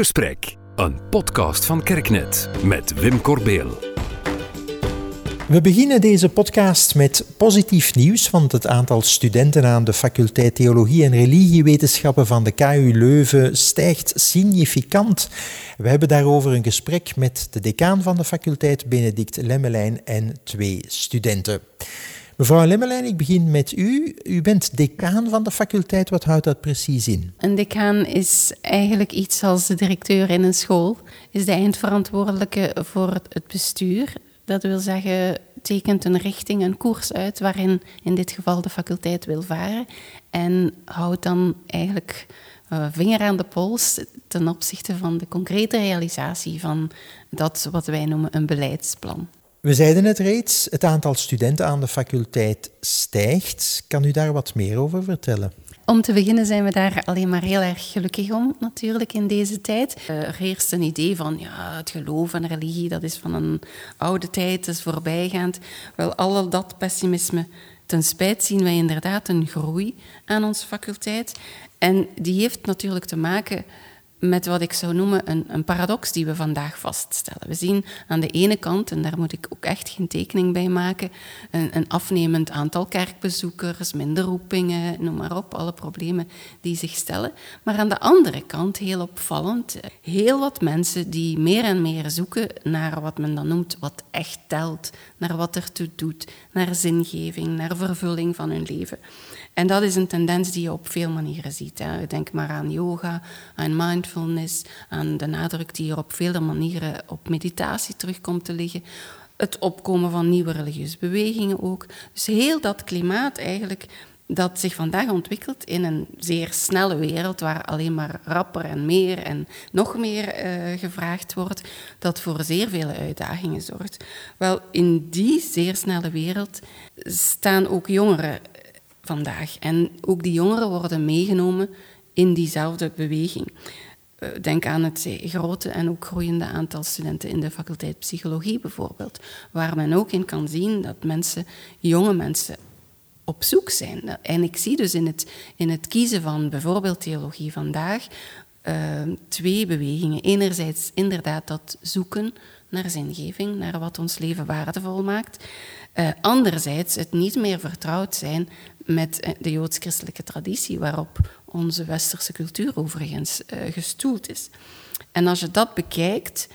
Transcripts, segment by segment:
Gesprek, een podcast van Kerknet met Wim Corbeel. We beginnen deze podcast met positief nieuws, want het aantal studenten aan de faculteit Theologie en Religiewetenschappen van de KU Leuven stijgt significant. We hebben daarover een gesprek met de decaan van de faculteit, Benedict Lemmelijn, en twee studenten. Mevrouw Lemmelijn, ik begin met u. U bent decaan van de faculteit. Wat houdt dat precies in? Een decaan is eigenlijk iets als de directeur in een school. Is de eindverantwoordelijke voor het bestuur. Dat wil zeggen, tekent een richting, een koers uit waarin in dit geval de faculteit wil varen. En houdt dan eigenlijk uh, vinger aan de pols ten opzichte van de concrete realisatie van dat wat wij noemen een beleidsplan. We zeiden het reeds, het aantal studenten aan de faculteit stijgt. Kan u daar wat meer over vertellen? Om te beginnen zijn we daar alleen maar heel erg gelukkig om, natuurlijk, in deze tijd. Eh, er heerst een idee van, ja, het geloof en religie, dat is van een oude tijd, dat is voorbijgaand. Wel, al dat pessimisme ten spijt zien wij inderdaad een groei aan onze faculteit. En die heeft natuurlijk te maken met wat ik zou noemen een, een, paradox die we vandaag vaststellen. We zien aan de ene kant, en daar moet ik ook echt geen tekening bij maken, een, een afnemend aantal kerkbezoekers, minder roepingen, noem maar op, alle problemen die zich stellen. Maar aan de andere kant, heel opvallend, heel wat mensen die meer en meer zoeken naar wat men dan noemt wat echt telt, naar wat ertoe doet, naar zingeving, naar vervulling van hun leven. En dat is een tendens die je op veel manieren ziet. Hè. Denk maar aan yoga, aan mindfulness, aan de nadruk die er op vele manieren op meditatie terugkomt te liggen. Het opkomen van nieuwe religieuze bewegingen ook. Dus heel dat klimaat eigenlijk dat zich vandaag ontwikkelt in een zeer snelle wereld waar alleen maar rapper en meer en nog meer uh, gevraagd wordt, dat voor zeer vele uitdagingen zorgt. Wel, in die zeer snelle wereld staan ook jongeren vandaag. En ook die jongeren worden meegenomen in diezelfde beweging. Eh, denk aan het grote en ook groeiende aantal studenten in de faculteit psychologie bijvoorbeeld, waar men ook in kan zien dat mensen, jonge mensen, op zoek zijn. En ik zie dus in het, in het kiezen van bijvoorbeeld theologie vandaag uh, twee bewegingen. Enerzijds inderdaad dat zoeken naar zingeving, naar wat ons leven waardevol maakt. Uh, anderzijds het niet meer vertrouwd zijn met eh, de joods-christelijke traditie, waarop onze westerse cultuur overigens uh, gestoeld is. En als je dat bekijkt,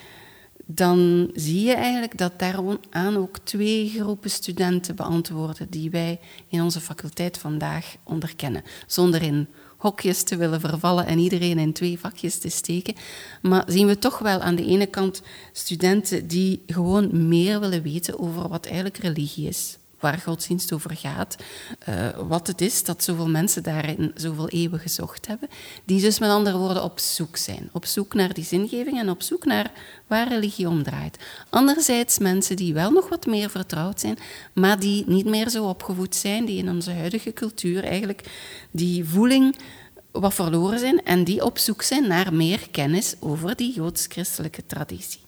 dan zie je eigenlijk dat daaraan ook twee groepen studenten beantwoorden die wij in onze faculteit vandaag onderkennen, zonder in hokjes te willen vervallen en iedereen in twee vakjes te steken. Maar zien we toch wel aan de ene kant studenten die gewoon meer willen weten over wat eigenlijk religie is waar godsdienst over gaat, uh, wat het is dat zoveel mensen daarin zoveel eeuwen gezocht hebben, die dus met andere woorden op zoek zijn. Op zoek naar die zingeving en op zoek naar waar religie om draait. Anderzijds mensen die wel nog wat meer vertrouwd zijn, maar die niet meer zo opgevoed zijn, die in onze huidige cultuur eigenlijk die voeling wat verloren zijn en die op zoek zijn naar meer kennis over die joods-christelijke traditie.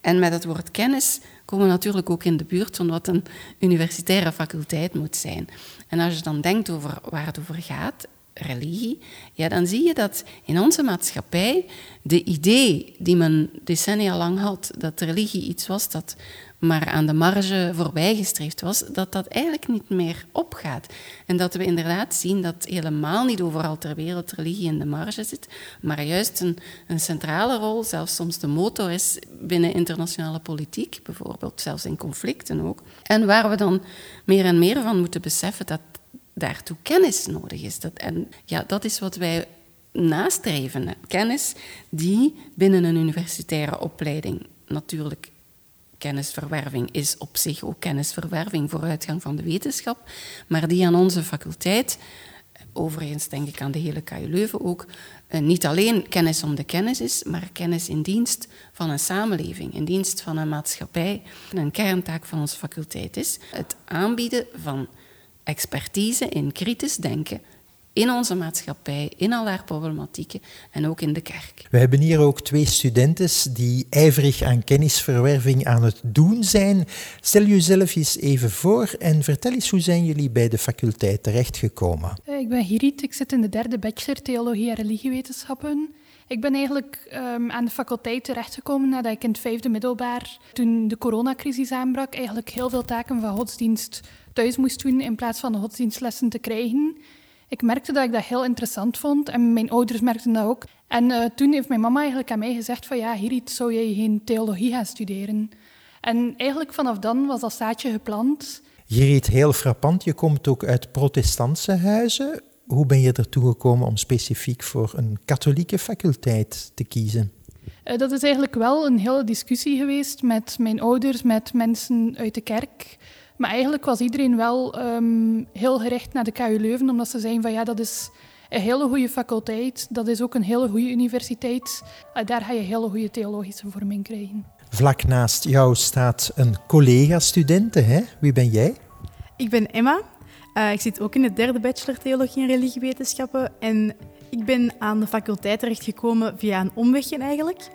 En met het woord kennis komen we natuurlijk ook in de buurt van wat een universitaire faculteit moet zijn. En als je dan denkt over waar het over gaat, religie, ja, dan zie je dat in onze maatschappij de idee die men decennia lang had, dat religie iets was dat maar aan de marge voorbijgestreefd was, dat dat eigenlijk niet meer opgaat. En dat we inderdaad zien dat helemaal niet overal ter wereld religie in de marge zit, maar juist een, centrale rol, zelfs soms de motor is binnen internationale politiek, bijvoorbeeld zelfs in conflicten ook. En waar we dan meer en meer van moeten beseffen dat daartoe kennis nodig is. Dat, en ja, dat is wat wij nastreven. Kennis die binnen een universitaire opleiding natuurlijk kennisverwerving is op zich ook kennisverwerving, vooruitgang van de wetenschap, maar die aan onze faculteit, overigens denk ik aan de hele KU Leuven ook, eh, niet alleen kennis om de kennis is, maar kennis in dienst van een samenleving, in dienst van een maatschappij. Een kerntaak van onze faculteit is het aanbieden van expertise in kritisch denken in onze maatschappij, in al haar problematieken en ook in de kerk. We hebben hier ook twee studenten die ijverig aan kennisverwerving aan het doen zijn. Stel jezelf eens even voor en vertel eens hoe zijn jullie bij de faculteit terechtgekomen? Eh, ik ben Hirit, ik zit in de derde bachelor Theologie en Religiewetenschappen. Ik ben eigenlijk ehm, aan de faculteit terechtgekomen nadat ik in het vijfde middelbaar, toen de coronacrisis aanbrak, eigenlijk heel veel taken van godsdienst thuis moest doen in plaats van de godsdienstlessen te krijgen. Ik merkte dat ik dat heel interessant vond en mijn ouders merkten dat ook. En uh, toen heeft mijn mama eigenlijk aan mij gezegd van ja, Hirit, zou jij geen theologie gaan studeren? En eigenlijk vanaf dan was dat zaadje geplant. Gerrit, heel frappant. Je komt ook uit protestantse huizen. Hoe ben je ertoe gekomen om specifiek voor een katholieke faculteit te kiezen? Uh, dat is eigenlijk wel een hele discussie geweest met mijn ouders, met mensen uit de kerk. Maar eigenlijk was iedereen wel um, heel gericht naar de KU Leuven, omdat ze zeiden van ja, dat is een hele goede faculteit, dat is ook een hele goede universiteit. Uh, daar ga je hele goede theologische vorming krijgen. Vlak naast jou staat een collega-studente. Hè? Wie ben jij? Ik ben Emma. Uh, ik zit ook in de derde bachelor Theologie en Religiewetenschappen. En ik ben aan de faculteit terechtgekomen via een omwegje eigenlijk.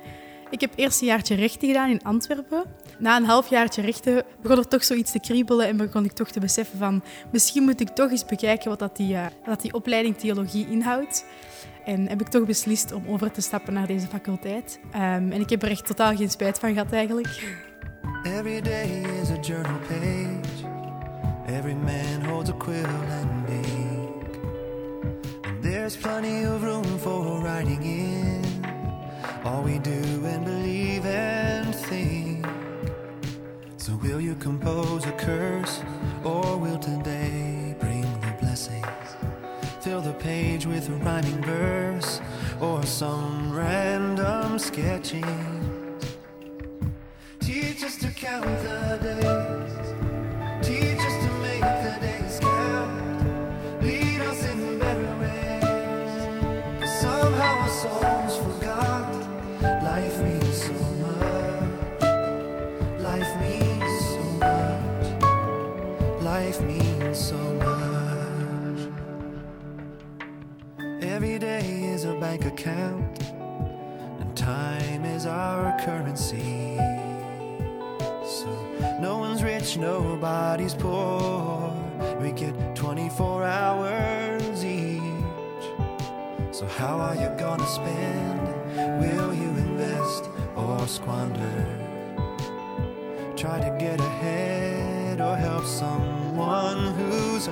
Ik heb eerst een jaartje rechten gedaan in Antwerpen. Na een half jaartje rechten begon er toch zoiets te kriebelen en begon ik toch te beseffen van misschien moet ik toch eens bekijken wat dat die, uh, wat die opleiding theologie inhoudt. En heb ik toch beslist om over te stappen naar deze faculteit. Um, en ik heb er echt totaal geen spijt van gehad eigenlijk. Every day is a journal page. Every man holds a quill and ink. There's plenty of room for writing in. All we do and believe and think. So will you compose a curse or will today bring the blessings? Fill the page with a rhyming verse or some random sketching. So much. Every day is a bank account, and time is our currency. So no one's rich, nobody's poor. We get 24 hours each. So how are you gonna spend? Will you invest or squander? Try to get ahead or help someone one who's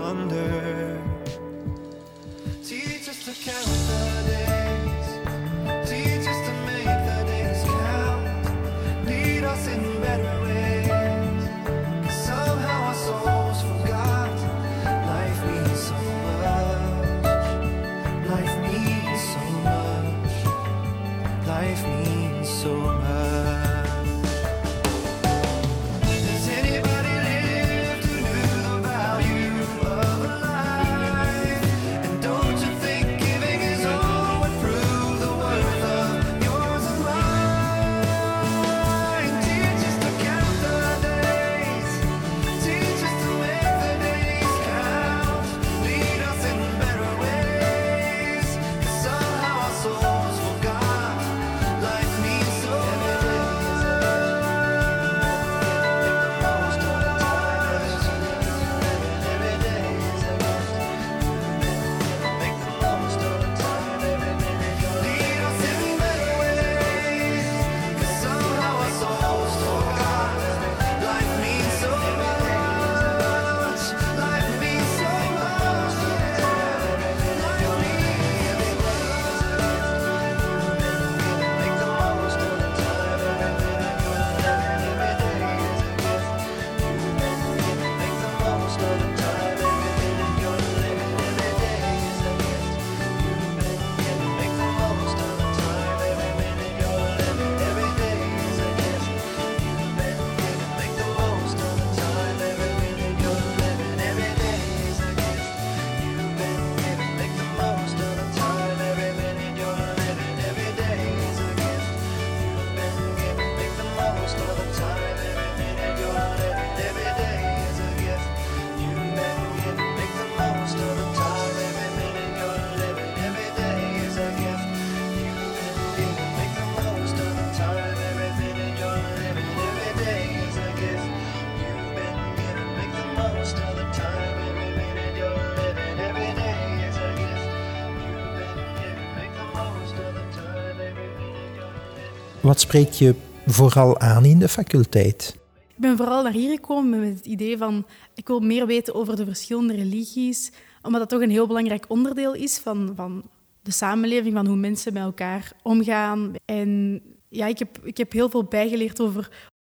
Wat spreekt je vooral aan in de faculteit? Ik ben vooral naar hier gekomen met het idee van ik wil meer weten over de verschillende religies, omdat dat toch een heel belangrijk onderdeel is van, van de samenleving, van hoe mensen met elkaar omgaan. En ja, ik heb, ik heb heel veel bijgeleerd over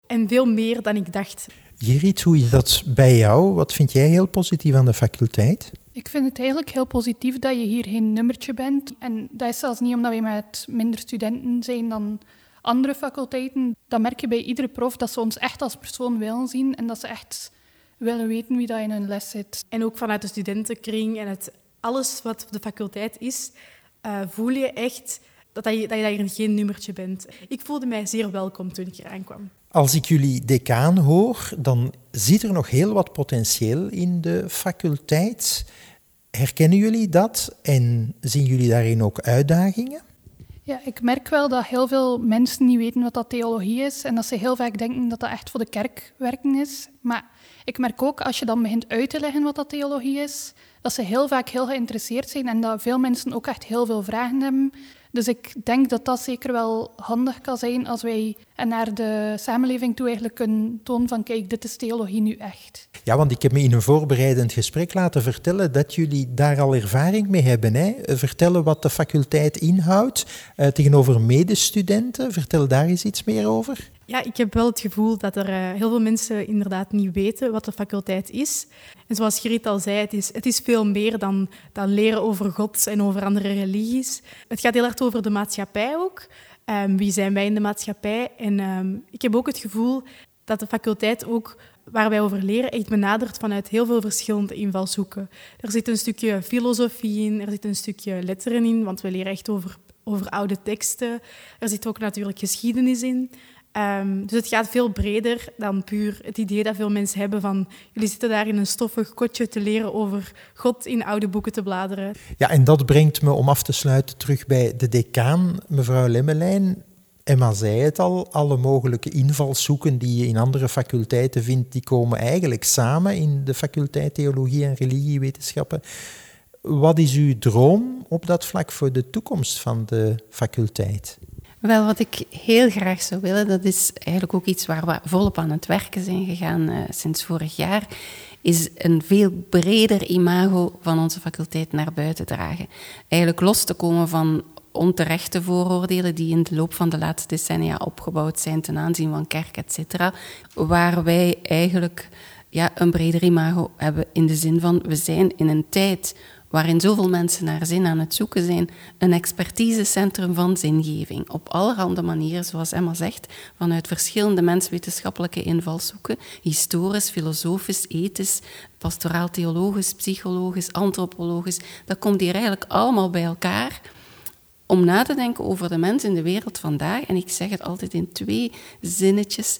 en veel meer dan ik dacht. Gerrit, hoe is dat bij jou? Wat vind jij heel positief aan de faculteit? Ik vind het eigenlijk heel positief dat je hier geen nummertje bent. En dat is zelfs niet omdat we met minder studenten zijn dan andere faculteiten. Dat merk je bij iedere prof, dat ze ons echt als persoon willen zien en dat ze echt willen weten wie dat in hun les zit. En ook vanuit de studentenkring en het, alles wat de faculteit is, uh, voel je echt dat, je, dat je hier geen nummertje bent. Ik voelde mij zeer welkom toen ik hier aankwam. Als ik jullie decaan hoor, dan zit er nog heel wat potentieel in de faculteit. Herkennen jullie dat en zien jullie daarin ook uitdagingen? Ja, ik merk wel dat heel veel mensen niet weten wat dat theologie is en dat ze heel vaak denken dat dat echt voor de kerk werken is. Maar ik merk ook als je dan begint uit te leggen wat dat theologie is, dat ze heel vaak heel geïnteresseerd zijn en dat veel mensen ook echt heel veel vragen hebben. Dus ik denk dat dat zeker wel handig kan zijn als wij naar de samenleving toe eigenlijk kunnen tonen van kijk, dit is theologie nu echt. Ja, want ik heb me in een voorbereidend gesprek laten vertellen dat jullie daar al ervaring mee hebben. Hè? Vertellen wat de faculteit inhoudt uh, tegenover medestudenten. Vertel daar eens iets meer over. Ja, ik heb wel het gevoel dat er uh, heel veel mensen inderdaad niet weten wat de faculteit is. En zoals Gerrit al zei, het is, het is veel meer dan, dan leren over God en over andere religies. Het gaat heel over de maatschappij ook. Um, wie zijn wij in de maatschappij? En um, ik heb ook het gevoel dat de faculteit ook waar wij over leren echt benadert vanuit heel veel verschillende invalshoeken. Er zit een stukje filosofie in, er zit een stukje letteren in, want we leren echt over, over oude teksten. Er zit ook natuurlijk geschiedenis in. Um, dus het gaat veel breder dan puur het idee dat veel mensen hebben van jullie zitten daar in een stoffig kotje te leren over God in oude boeken te bladeren. Ja, en dat brengt me om af te sluiten terug bij de decaan, mevrouw Lemmelijn. Emma zei het al, alle mogelijke invalshoeken die je in andere faculteiten vindt, die komen eigenlijk samen in de faculteit Theologie en Religiewetenschappen. Wat is uw droom op dat vlak voor de toekomst van de faculteit? Wel, wat ik heel graag zou willen, dat is eigenlijk ook iets waar we volop aan het werken zijn gegaan uh, sinds vorig jaar, is een veel breder imago van onze faculteit naar buiten dragen. Eigenlijk los te komen van onterechte vooroordelen die in de loop van de laatste decennia opgebouwd zijn ten aanzien van kerk, et cetera, waar wij eigenlijk ja, een breder imago hebben in de zin van we zijn in een tijd waarin zoveel mensen naar zin aan het zoeken zijn, een expertisecentrum van zingeving. Op allerhande manieren, zoals Emma zegt, vanuit verschillende menswetenschappelijke invalshoeken, historisch, filosofisch, ethisch, pastoraal-theologisch, psychologisch, antropologisch. Dat komt hier eigenlijk allemaal bij elkaar om na te denken over de mens in de wereld vandaag. En ik zeg het altijd in twee zinnetjes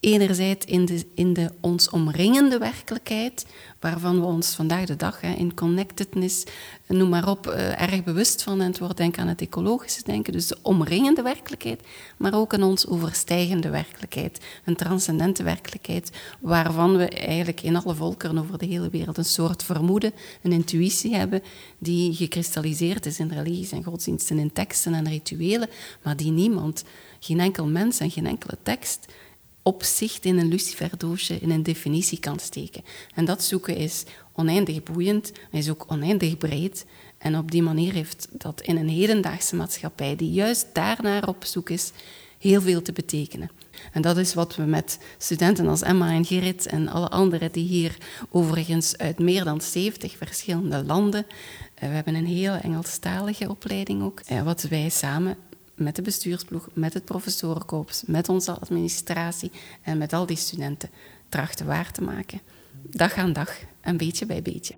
enerzijds in de, in de ons omringende werkelijkheid, waarvan we ons vandaag de dag hè, in connectedness, noem maar op, uh, erg bewust van. En het wordt denk aan het ecologische denken, dus de omringende werkelijkheid, maar ook aan ons overstijgende werkelijkheid, een transcendente werkelijkheid, waarvan we eigenlijk in alle volkeren over de hele wereld een soort vermoeden, een intuïtie hebben, die gekristalliseerd is in religies en godsdiensten, in teksten en rituelen, maar die niemand, geen enkel mens en geen enkele tekst opzicht in een luciferdoosje in een definitie kan steken. En dat zoeken is oneindig boeiend, maar is ook oneindig breed. En op die manier heeft dat in een hedendaagse maatschappij, die juist daarnaar op zoek is, heel veel te betekenen. En dat is wat we met studenten als Emma en Gerrit en alle anderen die hier overigens uit meer dan 70 verschillende landen, eh, we hebben een hele Engelstalige opleiding ook, eh, wat wij samen met de bestuursploeg, met het professorenkorps, met onze administratie en met al die studenten trachten waar te maken. Dag aan dag, een beetje bij beetje.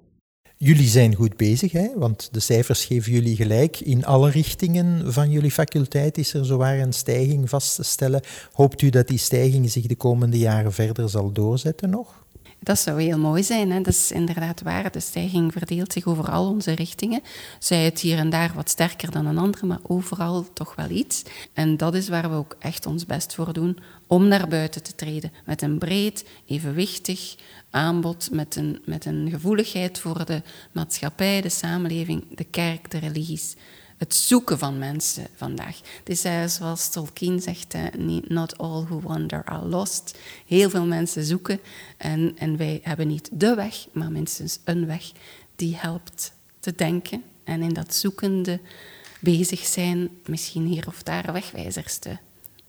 Jullie zijn goed bezig, hè? want de cijfers geven jullie gelijk. In alle richtingen van jullie faculteit is er zowaar een stijging vast te stellen. Hoopt u dat die stijging zich de komende jaren verder zal doorzetten nog? Dat zou heel mooi zijn. Hè? Dat is inderdaad waar. De stijging verdeelt zich over al onze richtingen. Zij het hier en daar wat sterker dan een andere, maar overal toch wel iets. En dat is waar we ook echt ons best voor doen om naar buiten te treden. Met een breed, evenwichtig aanbod, met een, met een gevoeligheid voor de maatschappij, de samenleving, de kerk, de religies het zoeken van mensen vandaag. Het is uh, zoals Tolkien zegt, uh, not all who wander are lost. Heel veel mensen zoeken en, en wij hebben niet de weg, maar minstens een weg die helpt te denken en in dat zoekende bezig zijn, misschien hier of daar wegwijzers te,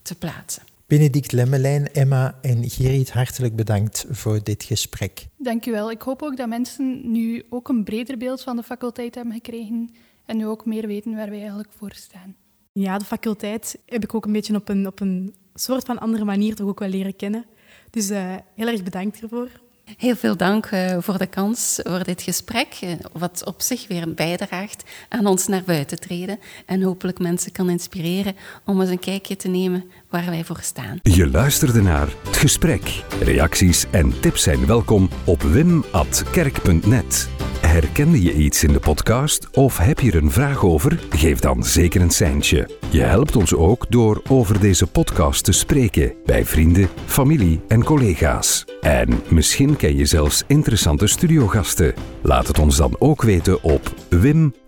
te plaatsen. Benedict Lemmelijn, Emma en Gerrit, hartelijk bedankt voor dit gesprek. Dank u wel. Ik hoop ook dat mensen nu ook een breder beeld van de faculteit hebben gekregen en nu ook meer weten waar wij eigenlijk voor staan. Ja, de faculteit heb ik ook een beetje op een, op een soort van andere manier toch ook wel leren kennen. Dus uh, heel erg bedankt ervoor. Heel veel dank uh, voor de kans voor dit gesprek, uh, wat op zich weer bijdraagt aan ons naar buiten treden en hopelijk mensen kan inspireren om eens een kijkje te nemen waar wij voor staan. Je luisterde naar het gesprek. Reacties en tips zijn welkom op wim.kerk.net. Herkende je iets in de podcast of heb je er een vraag over? Geef dan zeker een seintje. Je helpt ons ook door over deze podcast te spreken bij vrienden, familie en collega's. En misschien ken je zelfs interessante studiogasten. Laat het ons dan ook weten op wim.kerk.net.